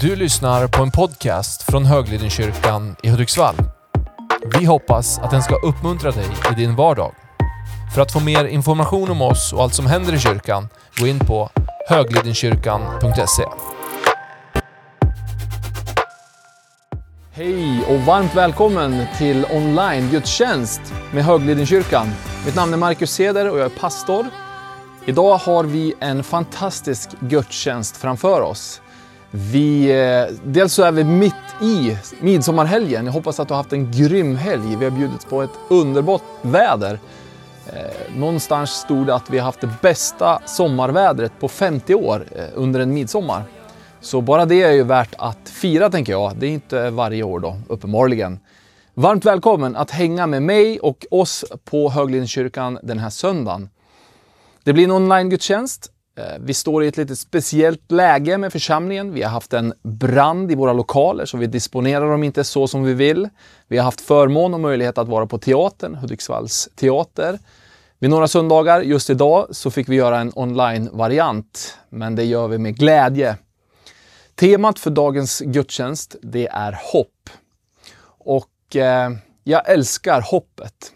Du lyssnar på en podcast från Höglidenkyrkan i Hudiksvall. Vi hoppas att den ska uppmuntra dig i din vardag. För att få mer information om oss och allt som händer i kyrkan, gå in på höglidenkyrkan.se. Hej och varmt välkommen till online-gudstjänst med Höglidenkyrkan. Mitt namn är Marcus Seder och jag är pastor. Idag har vi en fantastisk gudstjänst framför oss. Vi, eh, dels så är vi mitt i midsommarhelgen. Jag hoppas att du har haft en grym helg. Vi har bjudits på ett underbart väder. Eh, någonstans stod det att vi har haft det bästa sommarvädret på 50 år eh, under en midsommar. Så bara det är ju värt att fira tänker jag. Det är inte varje år då, uppenbarligen. Varmt välkommen att hänga med mig och oss på Höglidenkyrkan den här söndagen. Det blir en online-gudstjänst. Eh, vi står i ett lite speciellt läge med församlingen. Vi har haft en brand i våra lokaler så vi disponerar dem inte så som vi vill. Vi har haft förmån och möjlighet att vara på teatern, Hudiksvalls teater. Vid några söndagar, just idag, så fick vi göra en online-variant. Men det gör vi med glädje. Temat för dagens gudstjänst, det är hopp. Och eh, jag älskar hoppet.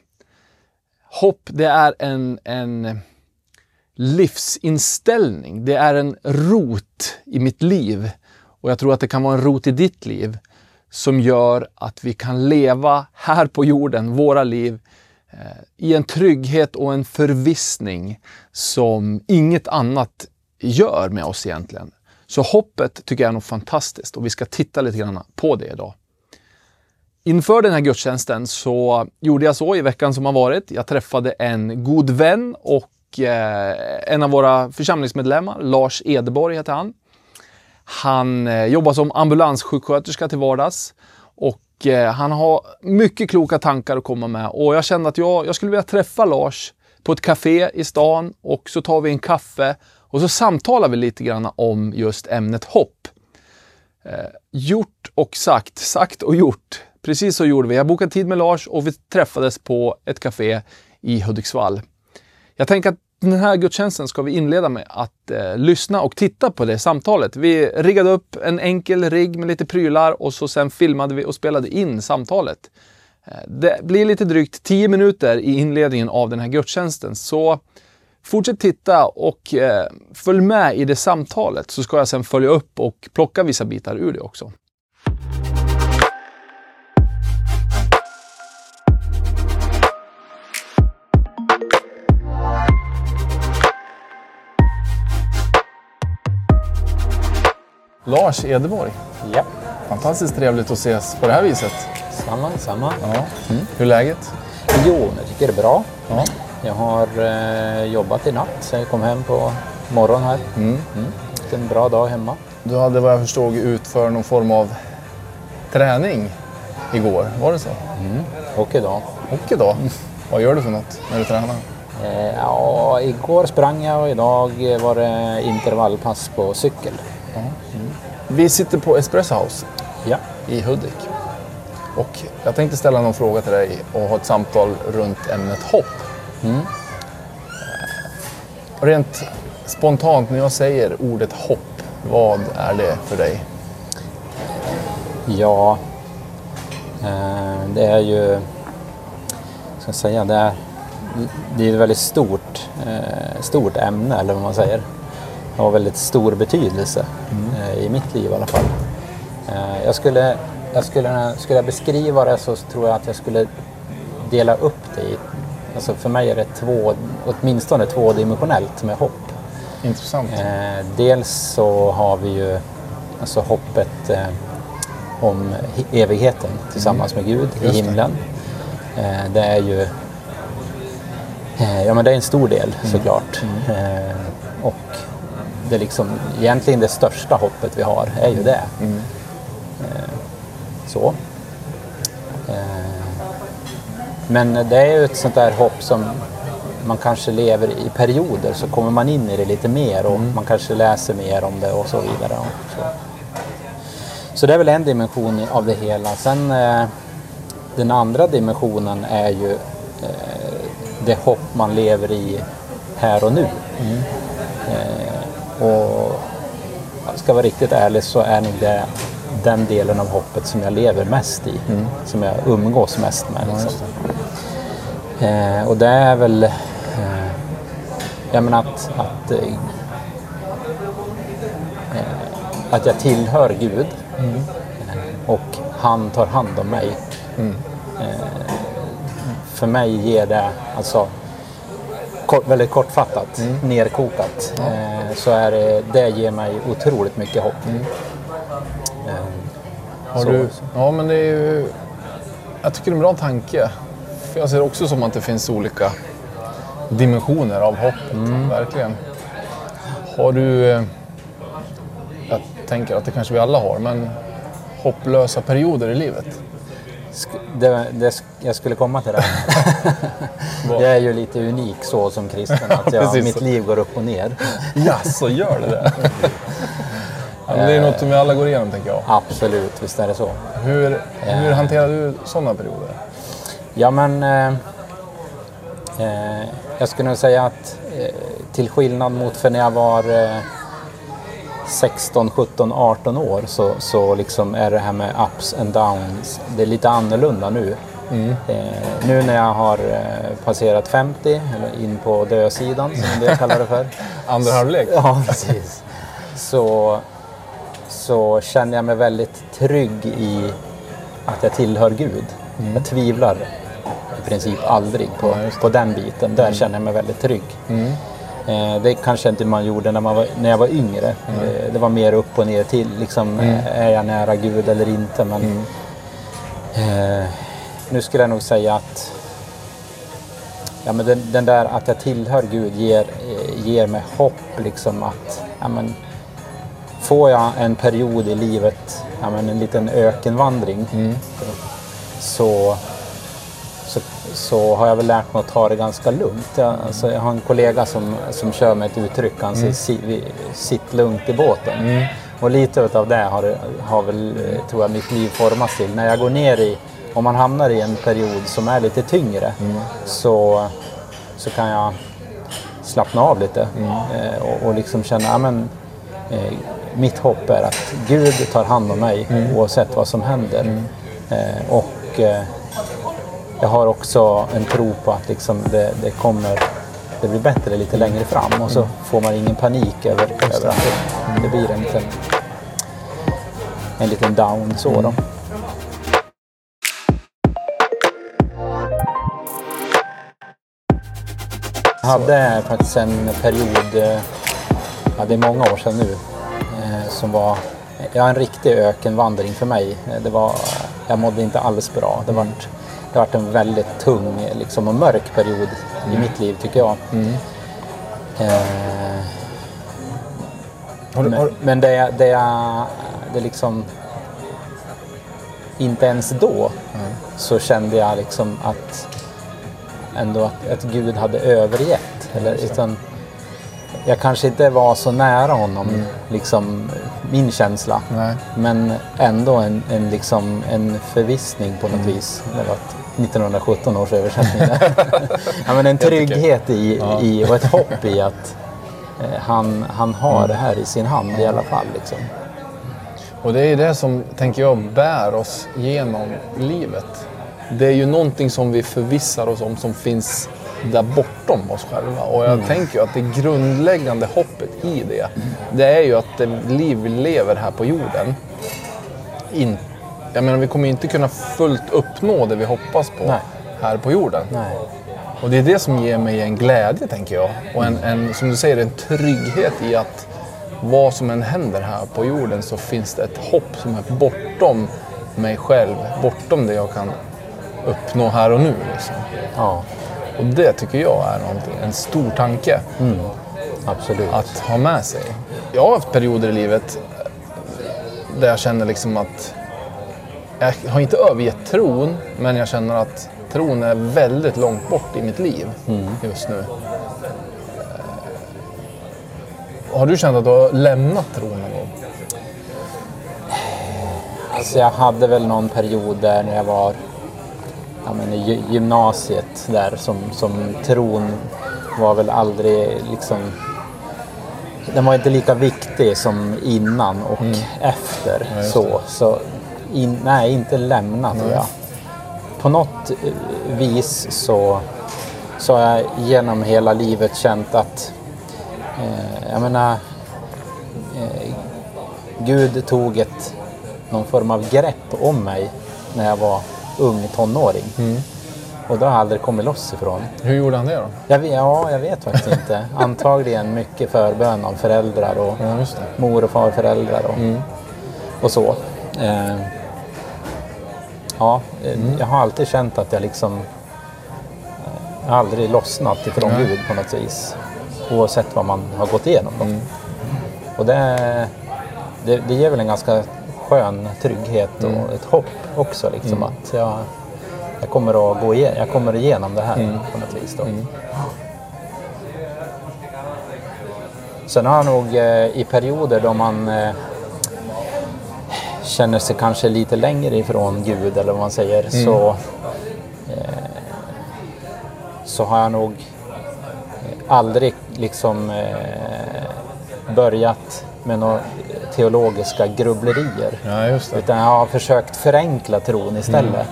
Hopp, det är en, en livsinställning. Det är en rot i mitt liv och jag tror att det kan vara en rot i ditt liv som gör att vi kan leva här på jorden, våra liv, eh, i en trygghet och en förvissning som inget annat gör med oss egentligen. Så hoppet tycker jag är något fantastiskt och vi ska titta lite grann på det idag. Inför den här gudstjänsten så gjorde jag så i veckan som har varit. Jag träffade en god vän och Eh, en av våra församlingsmedlemmar, Lars Edeborg heter han. Han eh, jobbar som ambulanssjuksköterska till vardags och eh, han har mycket kloka tankar att komma med och jag kände att jag, jag skulle vilja träffa Lars på ett café i stan och så tar vi en kaffe och så samtalar vi lite grann om just ämnet hopp. Eh, gjort och sagt, sagt och gjort. Precis så gjorde vi. Jag bokade tid med Lars och vi träffades på ett café i Hudiksvall. Jag tänker att den här gudstjänsten ska vi inleda med att eh, lyssna och titta på det samtalet. Vi riggade upp en enkel rigg med lite prylar och så sen filmade vi och spelade in samtalet. Eh, det blir lite drygt 10 minuter i inledningen av den här gudstjänsten. Så fortsätt titta och eh, följ med i det samtalet så ska jag sen följa upp och plocka vissa bitar ur det också. Lars Edeborg. Ja. Fantastiskt trevligt att ses på det här viset. Samma, samma. Ja. Mm. Hur är läget? Jo, jag tycker det är bra. Ja. Jag har eh, jobbat i natt så jag kom hem på morgonen här. Mm. Mm. En bra dag hemma. Du hade vad jag förstod utför någon form av träning igår, var det så? Mm. Och idag. Och idag? Vad gör du för något när du tränar? Eh, ja, igår sprang jag och idag var det intervallpass på cykel. Vi sitter på Espresso House Ja. i Hudik. Och jag tänkte ställa någon fråga till dig och ha ett samtal runt ämnet hopp. Mm. Och Rent spontant när jag säger ordet hopp, vad är det för dig? Ja, eh, det är ju, ska jag säga, det är, det är ett väldigt stort, eh, stort ämne eller vad man säger. Har väldigt stor betydelse eh, i mitt liv i alla fall. Eh, jag skulle, jag skulle, skulle jag beskriva det så tror jag att jag skulle dela upp det i, alltså för mig är det två, åtminstone tvådimensionellt med hopp. Intressant. Eh, dels så har vi ju alltså hoppet om he- evigheten tillsammans med Gud i Mm. Himlen. Det är ju ja, men det är en stor del Mm. såklart. Eh, och det liksom, egentligen det största hoppet vi har är ju det. Mm. Eh, så. Eh, men det är ju ett sånt där hopp som man kanske lever i perioder så kommer man in i det lite mer och man kanske läser mer om det och så vidare. Och så. så det är väl en dimension av det hela. Sen eh, den andra dimensionen är ju eh, det hopp man lever i här och nu. Eh, och ska vara riktigt ärlig så är nog det den delen av hoppet som jag lever mest i. Som jag umgås mest med. Liksom. Eh, och det är väl eh, jag menar att, att, eh, eh, att jag tillhör Gud och han tar hand om mig. Eh, för mig ger det, alltså kort, väldigt kortfattat, nerkokat, eh, så är det, det ger mig otroligt mycket hopp. Eh, Har så- du, ja, men det är ju... Jag tycker det är en bra tanke. För jag ser också som att det finns olika dimensioner av hoppet. Verkligen. Har du... eh, Jag tänker att det kanske vi alla har, men hopplösa perioder i livet? Det, det, jag skulle komma till det. jag är ju lite unik så som kristen, att jag, mitt liv går upp och ner. Ja, så gör det det? ja, det är något som vi alla går igenom, tänker jag. Absolut, visst är det så. Hur, hur hanterar du sådana perioder? Ja, men eh, eh, jag skulle nog säga att eh, till skillnad mot för när jag var eh, 16, 17, 18 år så, så liksom är det här med ups and downs, det är lite annorlunda nu. Eh, nu när jag har eh, passerat 50, eller in på dödsidan som del kallar det för. Andra halvlek? Ja, precis. Så, så känner jag mig väldigt trygg i att jag tillhör Gud. Jag tvivlar i princip aldrig på, Ja, det. på den biten. Där känner jag mig väldigt trygg. Eh, det kanske inte man gjorde när, man var, när jag var yngre. Eh, det var mer upp och ner till. Liksom, eh, Är jag nära Gud eller inte? Men, eh, nu skulle jag nog säga att Ja, men den, den där att jag tillhör Gud ger, ger mig hopp. Liksom att, ja, men, får jag en period i livet, ja, men, en liten ökenvandring, så, så, så har jag väl lärt mig att ta det ganska lugnt. Jag, alltså, jag har en kollega som, som kör med ett uttryck, han säger "Si- vi- sitt lugnt i båten. Och lite av det har, har väl, eh, tror jag, mitt liv formats till. När jag går ner i, om man hamnar i en period som är lite tyngre, så, så kan jag slappna av lite eh, och, och liksom känna, ja, men, eh, mitt hopp är att Gud tar hand om mig oavsett vad som händer. Eh, och eh, jag har också en tro på att liksom det, det kommer det blir bättre lite längre fram och så får man ingen panik över, över att det, det blir en liten, en liten down så då. Jag hade faktiskt en period, eh, ja, det är många år sedan nu, eh, som var ja, en riktig ökenvandring för mig. Det var, jag mådde inte alls bra. Det var, det var en väldigt tung liksom, och mörk period i mitt liv tycker jag. Eh, Har du, har, men, men det, det, det liksom... Inte ens då så kände jag liksom att ändå att, att Gud hade övergett. Eller, utan, jag kanske inte var så nära honom, liksom min känsla. Nej. Men ändå en, en, liksom, en förvissning på något vis. Det var ett 1917 års översättning. ja, men en trygghet i, i, och ett hopp i att eh, han, han har det här i sin hand i alla fall. Liksom. Och det är det som, tänker jag, bär oss genom livet. Det är ju någonting som vi förvissar oss om som finns där bortom oss själva. Och jag tänker ju att det grundläggande hoppet i det, det är ju att det liv vi lever här på jorden, in, jag menar vi kommer ju inte kunna fullt uppnå det vi hoppas på Nej. här på jorden. Nej. Och det är det som ger mig en glädje, tänker jag. Och en, en, som du säger, en trygghet i att vad som än händer här på jorden så finns det ett hopp som är bortom mig själv, bortom det jag kan uppnå här och nu. Liksom. Ja, Och det tycker jag är någonting, en stor tanke absolut. att ha med sig. Jag har haft perioder i livet där jag känner liksom att jag har inte övergett tron, men jag känner att tron är väldigt långt bort i mitt liv just nu. Har du känt att du har lämnat tron någon gång? Alltså jag hade väl någon period där när jag var ja, men i gy- gymnasiet där som, som tron var väl aldrig liksom den var inte lika viktig som innan och efter. Mm. just så, så in, nej, inte lämna tror jag. På något eh, vis så, så har jag genom hela livet känt att eh, jag menar, eh, Gud tog ett, någon form av grepp om mig när jag var ung tonåring. Mm. Och det har jag aldrig kommit loss ifrån. Hur gjorde han det då? Jag ja, jag vet faktiskt inte. Antagligen mycket förbön av föräldrar och Ja, mor och farföräldrar och, Mm. och så. Eh, ja, eh, jag har alltid känt att jag liksom eh, jag aldrig lossnat ifrån. Gud på något vis. Oavsett vad man har gått igenom. Mm. Och det, det, det ger väl en ganska skön trygghet och Mm. ett hopp också. Liksom, att jag, jag, kommer att gå igenom, jag kommer igenom det här Mm. på något vis. Då. Sen har jag nog eh, i perioder då man eh, känner sig kanske lite längre ifrån Gud eller vad man säger så, eh, så har jag nog aldrig liksom eh, börjat med några teologiska grubblerier. Ja. Utan jag har försökt förenkla tron istället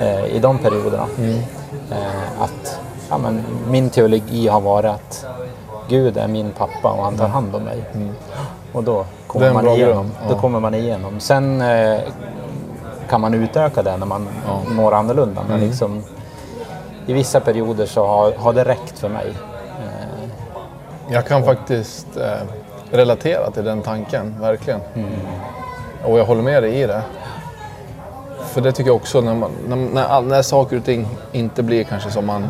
eh, i de perioderna. Eh, att ja, men, min teologi har varit att Gud är min pappa och han tar hand om mig. Och då kommer, man igenom. grund, då ja. kommer man igenom. Sen eh, kan man utöka det när man Ja. mår annorlunda. Men liksom, i vissa perioder så har, har det räckt för mig. Eh, Jag kan faktiskt eh, relatera till den tanken, verkligen. Mm. Och jag håller med dig i det. För det tycker jag också, när, man, när, när, när saker och ting inte blir kanske som man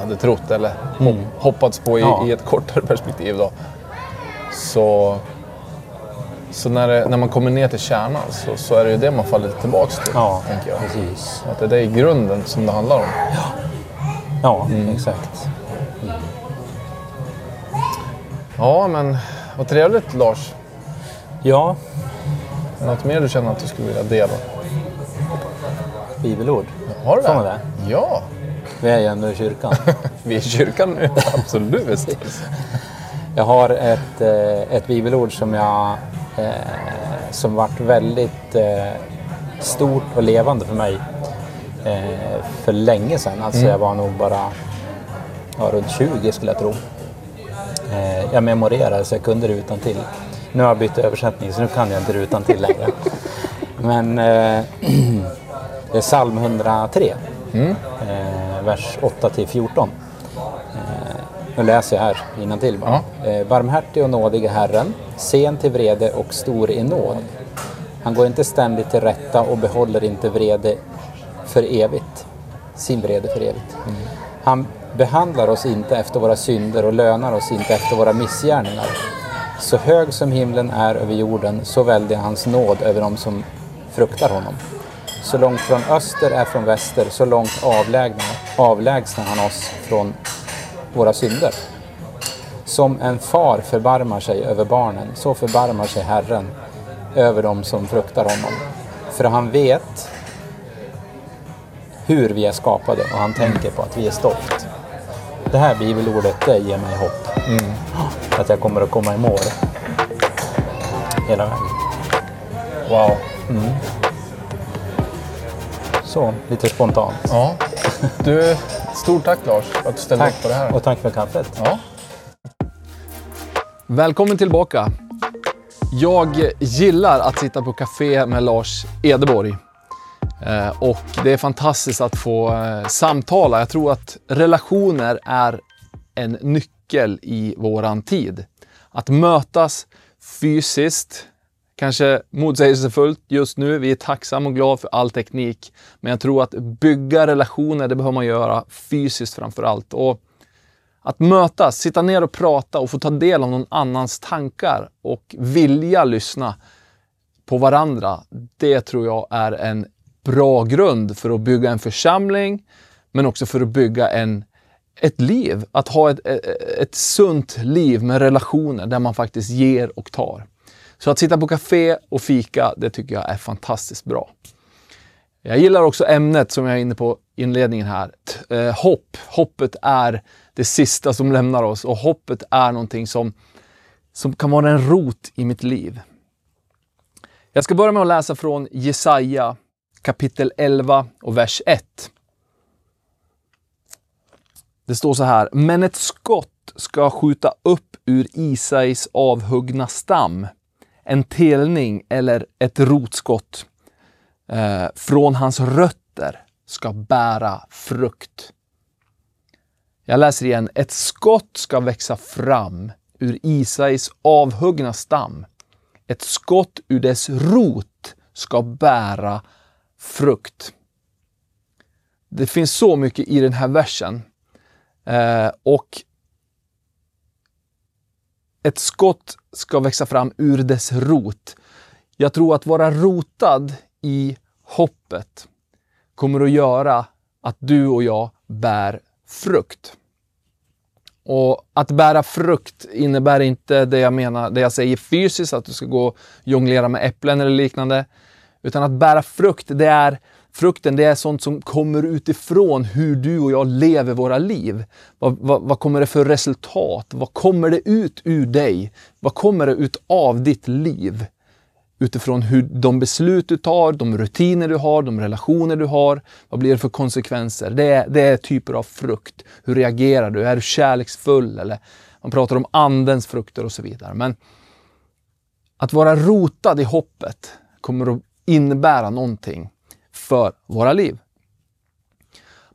hade trott eller hopp, hoppats på i, Mm. Ja. i ett kortare perspektiv. Då, så så när, det, när man kommer ner till kärnan så, så är det ju det man faller tillbaka till. ja, tänker jag. precis. Att det är det i grunden som det handlar om. Ja, Mm. exakt. Ja, men vad trevligt Lars. Ja, Något mer du känner att du skulle vilja dela? bibelord. Har du man det? Ja, Vi är ju ändå i kyrkan. vi är i kyrkan nu. Absolut. Jag har ett, eh, ett bibelord som jag eh, som varit väldigt eh, stort och levande för mig eh, för länge sedan. Alltså jag var nog bara ja, runt 20 skulle jag tro. Eh, jag memorerade så jag kunde det utan till. Nu har jag bytt översättning så nu kan jag inte det utan till längre. Men eh, det är psalm 103, eh, vers 8 till 14. Nu läser jag här innantill bara. Eh, barmhärtig och nådig är Herren, sen till vrede och stor i nåd. Han går inte ständigt till rätta och behåller inte vrede för evigt. Sin vrede för evigt. Han behandlar oss inte efter våra synder och lönar oss inte efter våra missgärningar. Så hög som himlen är över jorden, så väldig är hans nåd över dem som fruktar honom. Så långt från öster är från väster, så långt avlägsnar, avlägsnar han oss från våra synder. Som en far förbarmar sig över barnen, så förbarmar sig Herren över dem som fruktar honom. För han vet hur vi är skapade och han tänker på att vi är stolt. Det här bibelordet, det ger mig hopp. Att jag kommer att komma i mål. Hela vägen. Wow. Så, lite spontant. Ja. Du, stort tack Lars för att du ställde upp på det här. Och tack för kaffet. Ja. Välkommen tillbaka. Jag gillar att sitta på café med Lars Edeborg. Eh, och det är fantastiskt att få eh, samtala. Jag tror att relationer är en nyckel i våran tid. Att mötas fysiskt, kanske motsägelsefullt just nu. Vi är tacksamma och glada för all teknik. Men jag tror att bygga relationer, det behöver man göra fysiskt framför allt. Och att mötas, sitta ner och prata och få ta del av någon annans tankar och vilja lyssna på varandra. Det tror jag är en bra grund för att bygga en församling, men också för att bygga en, ett liv. Att ha ett, ett, ett sunt liv med relationer där man faktiskt ger och tar. Så att sitta på café och fika, det tycker jag är fantastiskt bra. Jag gillar också ämnet som jag är inne på i inledningen här. T- eh, hopp. Hoppet är det sista som lämnar oss och hoppet är någonting som som kan vara en rot i mitt liv. Jag ska börja med att läsa från Jesaja kapitel 11 och vers 1. Det står så här. Men ett skott ska skjuta upp ur Isais avhuggna stam. En telning eller ett rotskott eh, från hans rötter ska bära frukt. Jag läser igen. Ett skott ska växa fram ur Isais avhuggna stam. Ett skott ur dess rot ska bära frukt. Det finns så mycket i den här versen. Eh, och ett skott ska växa fram ur dess rot. Jag tror att vara rotad i hoppet kommer att göra att du och jag bär frukt. Och att bära frukt innebär inte det jag menar, det jag säger fysiskt, att du ska gå och jonglera med äpplen eller liknande. Utan att bära frukt, det är frukten, det är sånt som kommer utifrån hur du och jag lever våra liv. Vad, vad, vad kommer det för resultat? Vad kommer det ut ur dig? Vad kommer det ut av ditt liv? utifrån hur de beslut du tar, de rutiner du har, de relationer du har. Vad blir det för konsekvenser? Det är, det är typer av frukt. Hur reagerar du? Är du kärleksfull? Eller man pratar om andens frukter och så vidare. Men att vara rotad i hoppet kommer att innebära någonting för våra liv.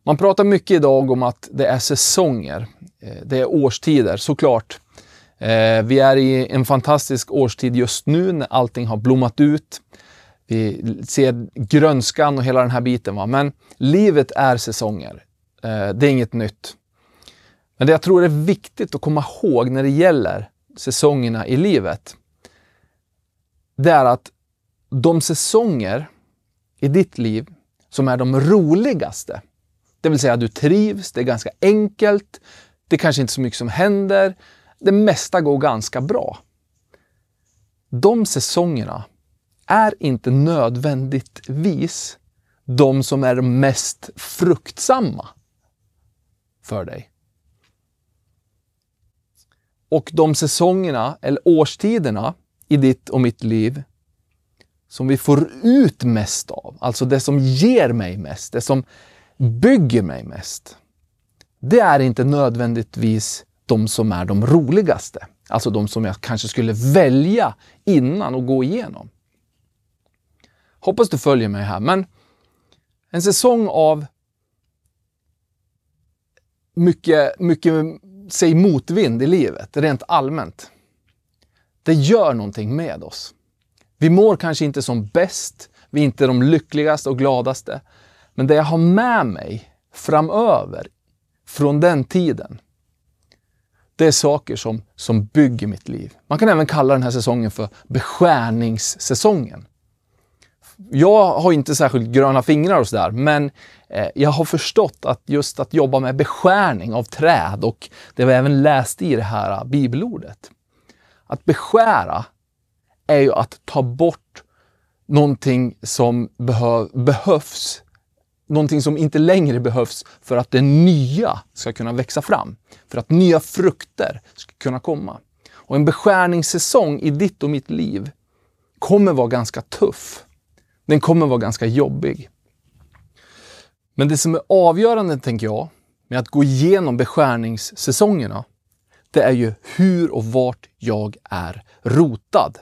Man pratar mycket idag om att det är säsonger. Eh, det är årstider, såklart. Eh, vi är i en fantastisk årstid just nu när allting har blommat ut. Vi ser grönskan och hela den här biten. Va? Men livet är säsonger. Eh, det är inget nytt. Men det jag tror är viktigt att komma ihåg när det gäller säsongerna i livet, det är att de säsonger i ditt liv som är de roligaste, det vill säga du trivs, det är ganska enkelt, det är kanske inte så mycket som händer, det mesta går ganska bra. De säsongerna är inte nödvändigtvis de som är mest fruktsamma för dig. Och de säsongerna, eller årstiderna i ditt och mitt liv som vi får ut mest av, alltså det som ger mig mest, det som bygger mig mest. Det är inte nödvändigtvis de som är de roligaste. Alltså de som jag kanske skulle välja innan och gå igenom. Hoppas du följer mig här, men en säsong av mycket, mycket säg motvind i livet, rent allmänt. Det gör någonting med oss. Vi mår kanske inte som bäst, vi är inte de lyckligaste och gladaste. Men det jag har med mig framöver från den tiden, det är saker som, som bygger mitt liv. Man kan även kalla den här säsongen för beskärningssäsongen. Jag har inte särskilt gröna fingrar och sådär, men eh, jag har förstått att just att jobba med beskärning av träd och det vi även läst i det här eh, bibelordet. Att beskära är ju att ta bort någonting som behö behövs någonting som inte längre behövs för att det nya ska kunna växa fram. För att nya frukter ska kunna komma. Och en beskärningssäsong i ditt och mitt liv kommer vara ganska tuff. Den kommer vara ganska jobbig. Men det som är avgörande, tänker jag, med att gå igenom beskärningssäsongerna, det är ju hur och vart jag är rotad.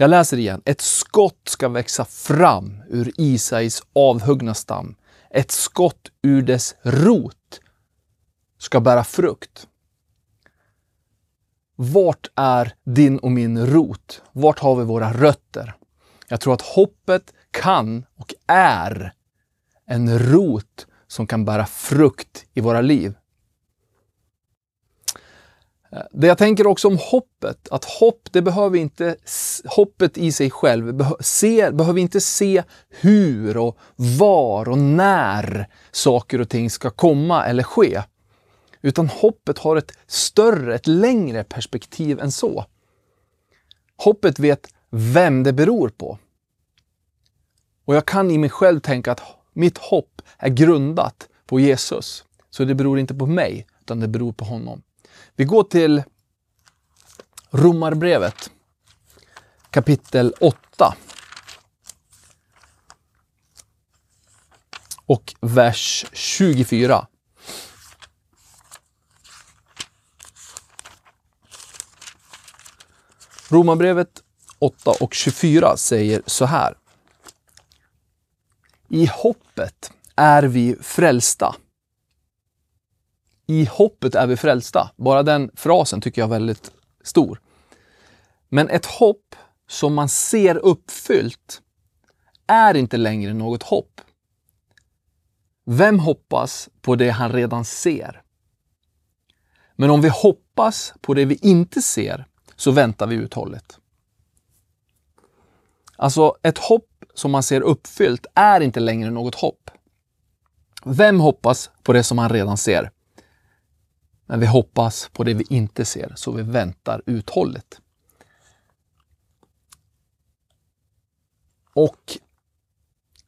Jag läser igen. Ett skott ska växa fram ur Isais avhuggna stam. Ett skott ur dess rot ska bära frukt. Vart är din och min rot? Vart har vi våra rötter? Jag tror att hoppet kan och är en rot som kan bära frukt i våra liv. Det jag tänker också om hoppet, att hopp, det behöver inte, hoppet i sig själv beh se, behöver inte se hur och var och när saker och ting ska komma eller ske. Utan hoppet har ett större, ett längre perspektiv än så. Hoppet vet vem det beror på. Och jag kan i mig själv tänka att mitt hopp är grundat på Jesus. Så det beror inte på mig, utan det beror på honom. Vi går till Romarbrevet kapitel 8. Och vers 24. Romarbrevet 8 och 24 säger så här. I hoppet är vi frälsta. I hoppet är vi frälsta. Bara den frasen tycker jag är väldigt stor. Men ett hopp som man ser uppfyllt är inte längre något hopp. Vem hoppas på det han redan ser? Men om vi hoppas på det vi inte ser så väntar vi uthålligt. Alltså ett hopp som man ser uppfyllt är inte längre något hopp. Vem hoppas på det som man redan ser? Men vi hoppas på det vi inte ser, så vi väntar uthålligt. Och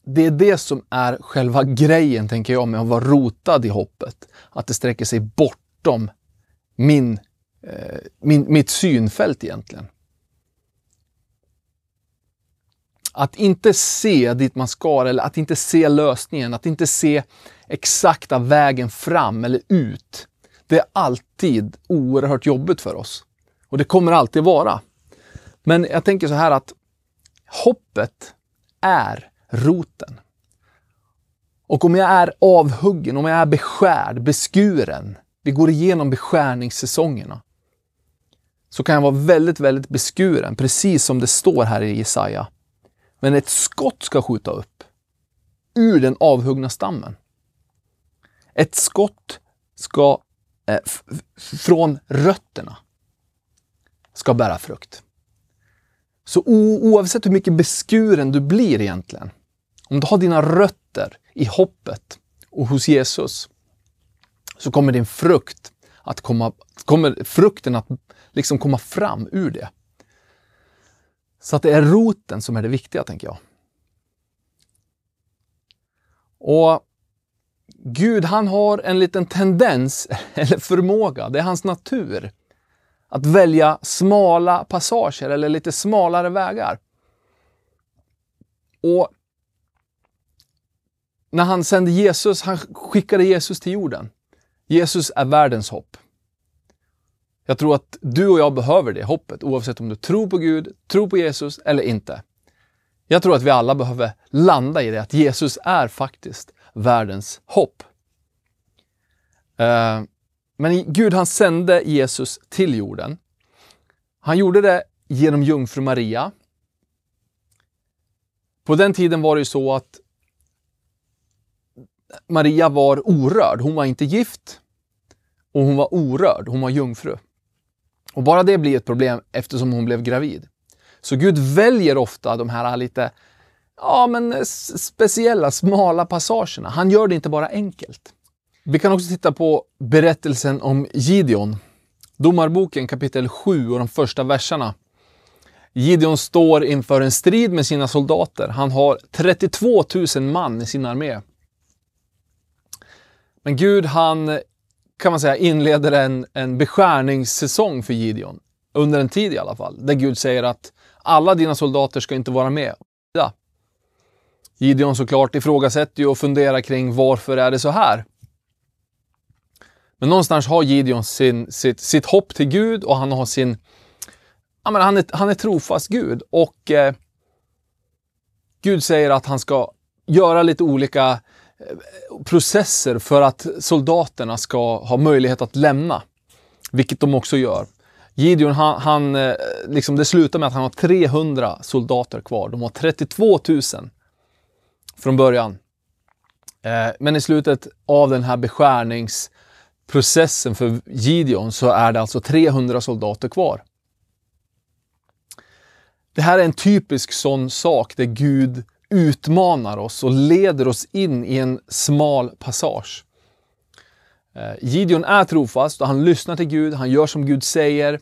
det är det som är själva grejen, tänker jag, med att vara rotad i hoppet. Att det sträcker sig bortom min, eh, min, mitt synfält egentligen. Att inte se dit man ska eller att inte se lösningen, att inte se exakta vägen fram eller ut. Det är alltid oerhört jobbigt för oss. Och det kommer alltid vara. Men jag tänker så här att hoppet är roten. Och om jag är avhuggen, om jag är beskärd, beskuren, vi går igenom beskärningssäsongerna, så kan jag vara väldigt, väldigt beskuren, precis som det står här i Jesaja. Men ett skott ska skjuta upp ur den avhuggna stammen. Ett skott ska eh, från rötterna ska bära frukt. Så oavsett hur mycket beskuren du blir egentligen, om du har dina rötter i hoppet och hos Jesus, så kommer din frukt att komma, kommer frukten att liksom komma fram ur det. Så att det är roten som är det viktiga, tänker jag. Och Gud, han har en liten tendens, eller förmåga, det är hans natur, att välja smala passager eller lite smalare vägar. Och när han sände Jesus, han skickade Jesus till jorden. Jesus är världens hopp. Jag tror att du och jag behöver det hoppet oavsett om du tror på Gud, tror på Jesus eller inte. Jag tror att vi alla behöver landa i det, att Jesus är faktiskt världens hopp. Eh, men Gud han sände Jesus till jorden. Han gjorde det genom jungfru Maria. På den tiden var det ju så att Maria var orörd. Hon var inte gift och hon var orörd. Hon var jungfru. Och bara det blir ett problem eftersom hon blev gravid. Så Gud väljer ofta de här lite ja, men speciella, smala passagerna. Han gör det inte bara enkelt. Vi kan också titta på berättelsen om Gideon. Domarboken kapitel 7 och de första verserna. Gideon står inför en strid med sina soldater. Han har 32 000 man i sin armé. Men Gud, han kan man säga inleder en, en beskärningssäsong för Gideon. Under en tid i alla fall. Där Gud säger att alla dina soldater ska inte vara med. Gideon såklart ifrågasätter ju och funderar kring varför är det så här? Men någonstans har Gideon sin, sitt, sitt hopp till Gud och han har sin... Ja, men han, är, han är trofast Gud och eh, Gud säger att han ska göra lite olika eh, processer för att soldaterna ska ha möjlighet att lämna. Vilket de också gör. Gideon, han, han, eh, liksom det slutar med att han har 300 soldater kvar. De har 32 000 från början. Eh, men i slutet av den här beskärningsprocessen för Gideon så är det alltså 300 soldater kvar. Det här är en typisk sån sak där Gud utmanar oss och leder oss in i en smal passage. Eh, Gideon är trofast och han lyssnar till Gud, han gör som Gud säger.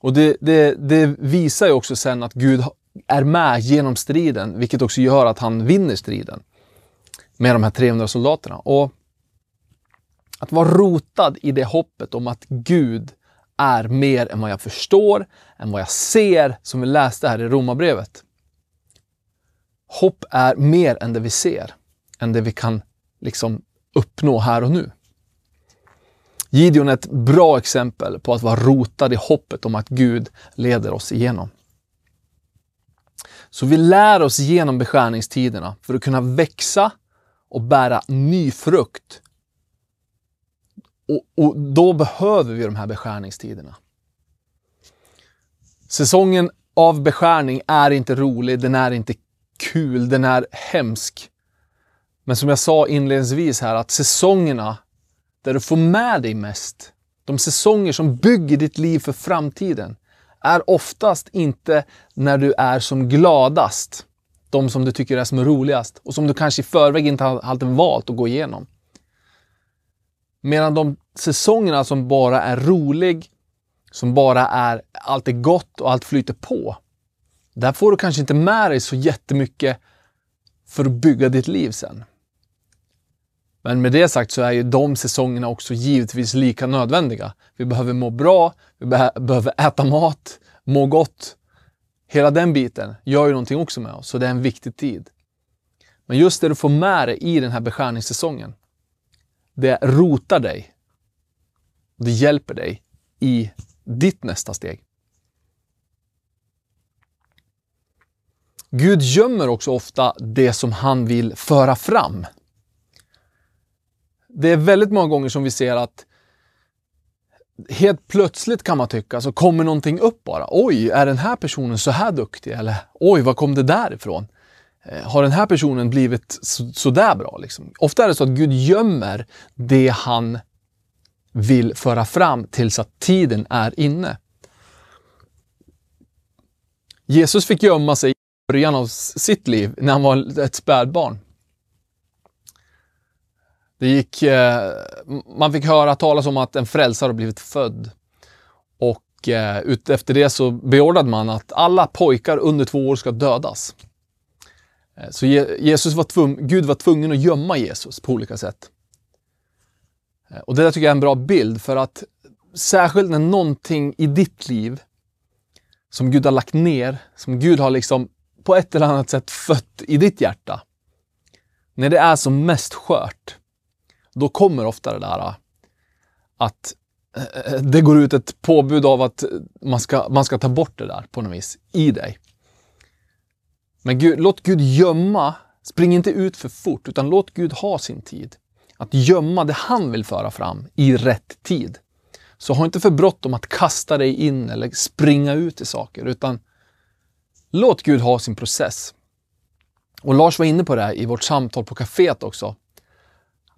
Och det, det, det visar ju också sen att Gud är med genom striden, vilket också gör att han vinner striden med de här 300 soldaterna. Och att vara rotad i det hoppet om att Gud är mer än vad jag förstår, än vad jag ser, som vi läste här i Romarbrevet. Hopp är mer än det vi ser, än det vi kan liksom uppnå här och nu. Gideon är ett bra exempel på att vara rotad i hoppet om att Gud leder oss igenom. Så vi lär oss genom beskärningstiderna för att kunna växa och bära ny frukt. Och, och då behöver vi de här beskärningstiderna. Säsongen av beskärning är inte rolig, den är inte kul, den är hemsk. Men som jag sa inledningsvis här, att säsongerna där du får med dig mest, de säsonger som bygger ditt liv för framtiden, är oftast inte när du är som gladast. De som du tycker är som roligast och som du kanske i förväg inte hade valt att gå igenom. Medan de säsongerna som bara är rolig, som bara är allt är gott och allt flyter på. Där får du kanske inte med dig så jättemycket för att bygga ditt liv sen. Men med det sagt så är ju de säsongerna också givetvis lika nödvändiga. Vi behöver må bra, vi be behöver äta mat, må gott. Hela den biten gör ju någonting också med oss, så det är en viktig tid. Men just det du får med dig i den här beskärningssäsongen, det rotar dig. Det hjälper dig i ditt nästa steg. Gud gömmer också ofta det som han vill föra fram det är väldigt många gånger som vi ser att helt plötsligt kan man tycka så kommer någonting upp bara. Oj, är den här personen så här duktig? Eller oj, var kom det där ifrån? Eh, har den här personen blivit så, så där bra? Liksom? Ofta är det så att Gud gömmer det han vill föra fram tills att tiden är inne. Jesus fick gömma sig i början av sitt liv när han var ett spädbarn. Det gick, eh, man fick höra talas om att en frälsare blivit född. Och eh, utefter det så beordrade man att alla pojkar under två år ska dödas. Eh, så Jesus var tvung, Gud var tvungen att gömma Jesus på olika sätt. Eh, och det där tycker jag är en bra bild för att särskilt när någonting i ditt liv som Gud har lagt ner, som Gud har liksom på ett eller annat sätt fött i ditt hjärta. När det är som mest skört, då kommer ofta det där äh, att äh, äh, det går ut ett påbud av att man ska, man ska ta bort det där på något vis i dig. Men Gud, låt Gud gömma, spring inte ut för fort, utan låt Gud ha sin tid. Att gömma det han vill föra fram i rätt tid. Så ha inte för bråttom att kasta dig in eller springa ut i saker, utan låt Gud ha sin process. Och Lars var inne på det här i vårt samtal på kaféet också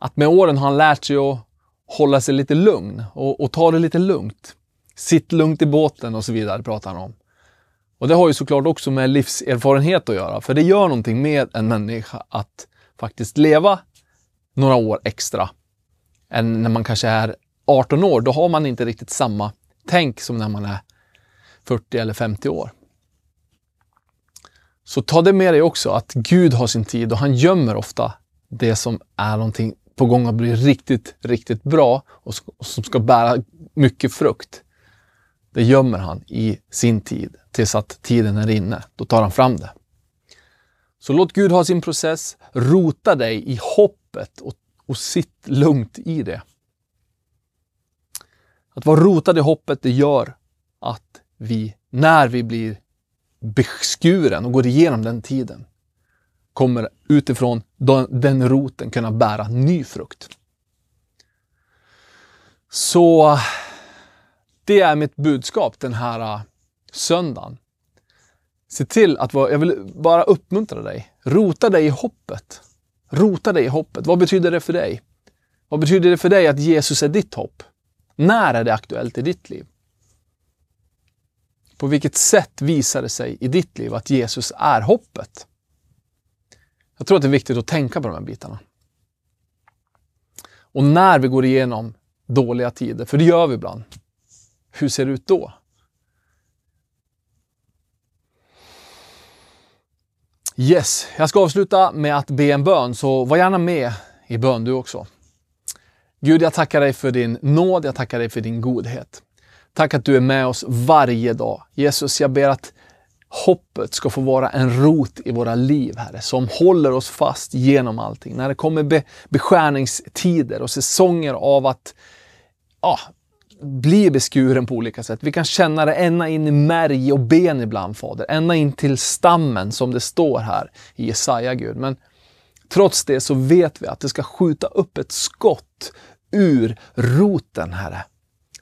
att med åren har han lärt sig att hålla sig lite lugn och, och ta det lite lugnt. Sitt lugnt i båten och så vidare pratar han om. Och det har ju såklart också med livserfarenhet att göra, för det gör någonting med en människa att faktiskt leva några år extra än när man kanske är 18 år. Då har man inte riktigt samma tänk som när man är 40 eller 50 år. Så ta det med dig också, att Gud har sin tid och han gömmer ofta det som är någonting på gång att bli riktigt, riktigt bra och som ska bära mycket frukt. Det gömmer han i sin tid tills att tiden är inne. Då tar han fram det. Så låt Gud ha sin process. Rota dig i hoppet och, och sitt lugnt i det. Att vara rotad i hoppet, det gör att vi, när vi blir beskuren och går igenom den tiden, kommer utifrån den roten kunna bära ny frukt. Så det är mitt budskap den här äh, söndagen. Se till att vara, jag vill bara uppmuntra dig. Rota dig i hoppet. Rota dig i hoppet. Vad betyder det för dig? Vad betyder det för dig att Jesus är ditt hopp? När är det aktuellt i ditt liv? På vilket sätt visar det sig i ditt liv att Jesus är hoppet? Jag tror att det är viktigt att tänka på de här bitarna. Och när vi går igenom dåliga tider, för det gör vi ibland, hur ser det ut då? Yes, jag ska avsluta med att be en bön, så var gärna med i bön du också. Gud, jag tackar dig för din nåd, jag tackar dig för din godhet. Tack att du är med oss varje dag. Jesus, jag ber att hoppet ska få vara en rot i våra liv, Herre, som håller oss fast genom allting. När det kommer be beskärningstider och säsonger av att ja, bli beskuren på olika sätt. Vi kan känna det ända in i märg och ben ibland, Fader. Ända in till stammen, som det står här i Jesaja, Gud. Men trots det så vet vi att det ska skjuta upp ett skott ur roten, Herre.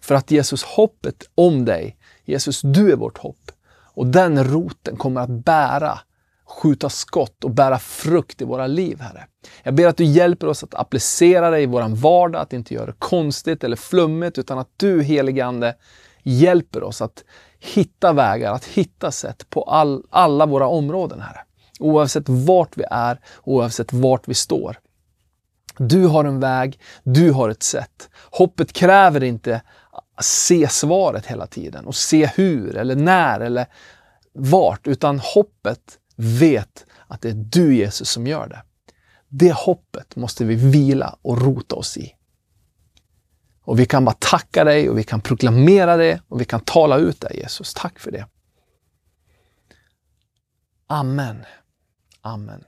För att Jesus, hoppet om dig, Jesus, du är vårt hopp. Och den roten kommer att bära, skjuta skott och bära frukt i våra liv, Herre. Jag ber att du hjälper oss att applicera det i vår vardag, att inte göra det konstigt eller flummigt, utan att du, heligande hjälper oss att hitta vägar, att hitta sätt på all, alla våra områden, Herre. Oavsett vart vi är, oavsett vart vi står. Du har en väg, du har ett sätt. Hoppet kräver inte se svaret hela tiden och se hur eller när eller vart, utan hoppet vet att det är du Jesus som gör det. Det hoppet måste vi vila och rota oss i. Och vi kan bara tacka dig och vi kan proklamera det och vi kan tala ut det Jesus. Tack för det. Amen. Amen.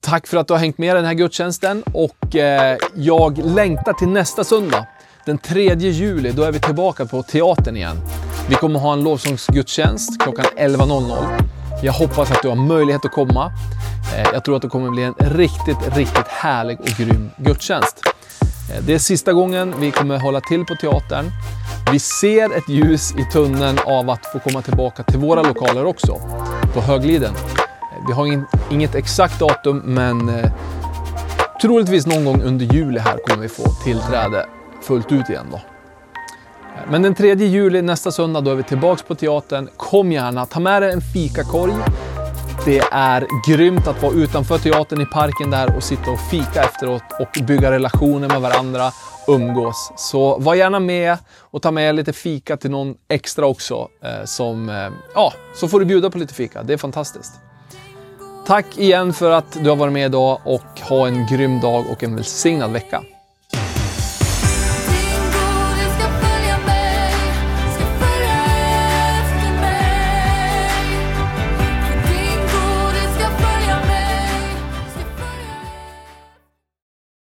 Tack för att du har hängt med i den här gudstjänsten och eh, jag längtar till nästa söndag. Den 3 juli, då är vi tillbaka på teatern igen. Vi kommer ha en lovsångsgudstjänst klockan 11.00. Jag hoppas att du har möjlighet att komma. Eh, jag tror att det kommer bli en riktigt, riktigt härlig och grym gudstjänst. Eh, det är sista gången vi kommer hålla till på teatern. Vi ser ett ljus i tunneln av att få komma tillbaka till våra lokaler också, på Högliden. Eh, vi har inget exakt datum, men troligtvis någon gång under juli här kommer vi få tillträde fullt ut igen då. Men den 3 juli, nästa söndag, då är vi tillbaks på teatern. Kom gärna, ta med dig en fikakorg. Det är grymt att vara utanför teatern i parken där och sitta och fika efteråt och bygga relationer med varandra, umgås. Så var gärna med och ta med lite fika till någon extra också. Eh, som, eh, ja, så får du bjuda på lite fika. Det är fantastiskt. Tack igen för att du har varit med idag och ha en grym dag och en välsignad vecka.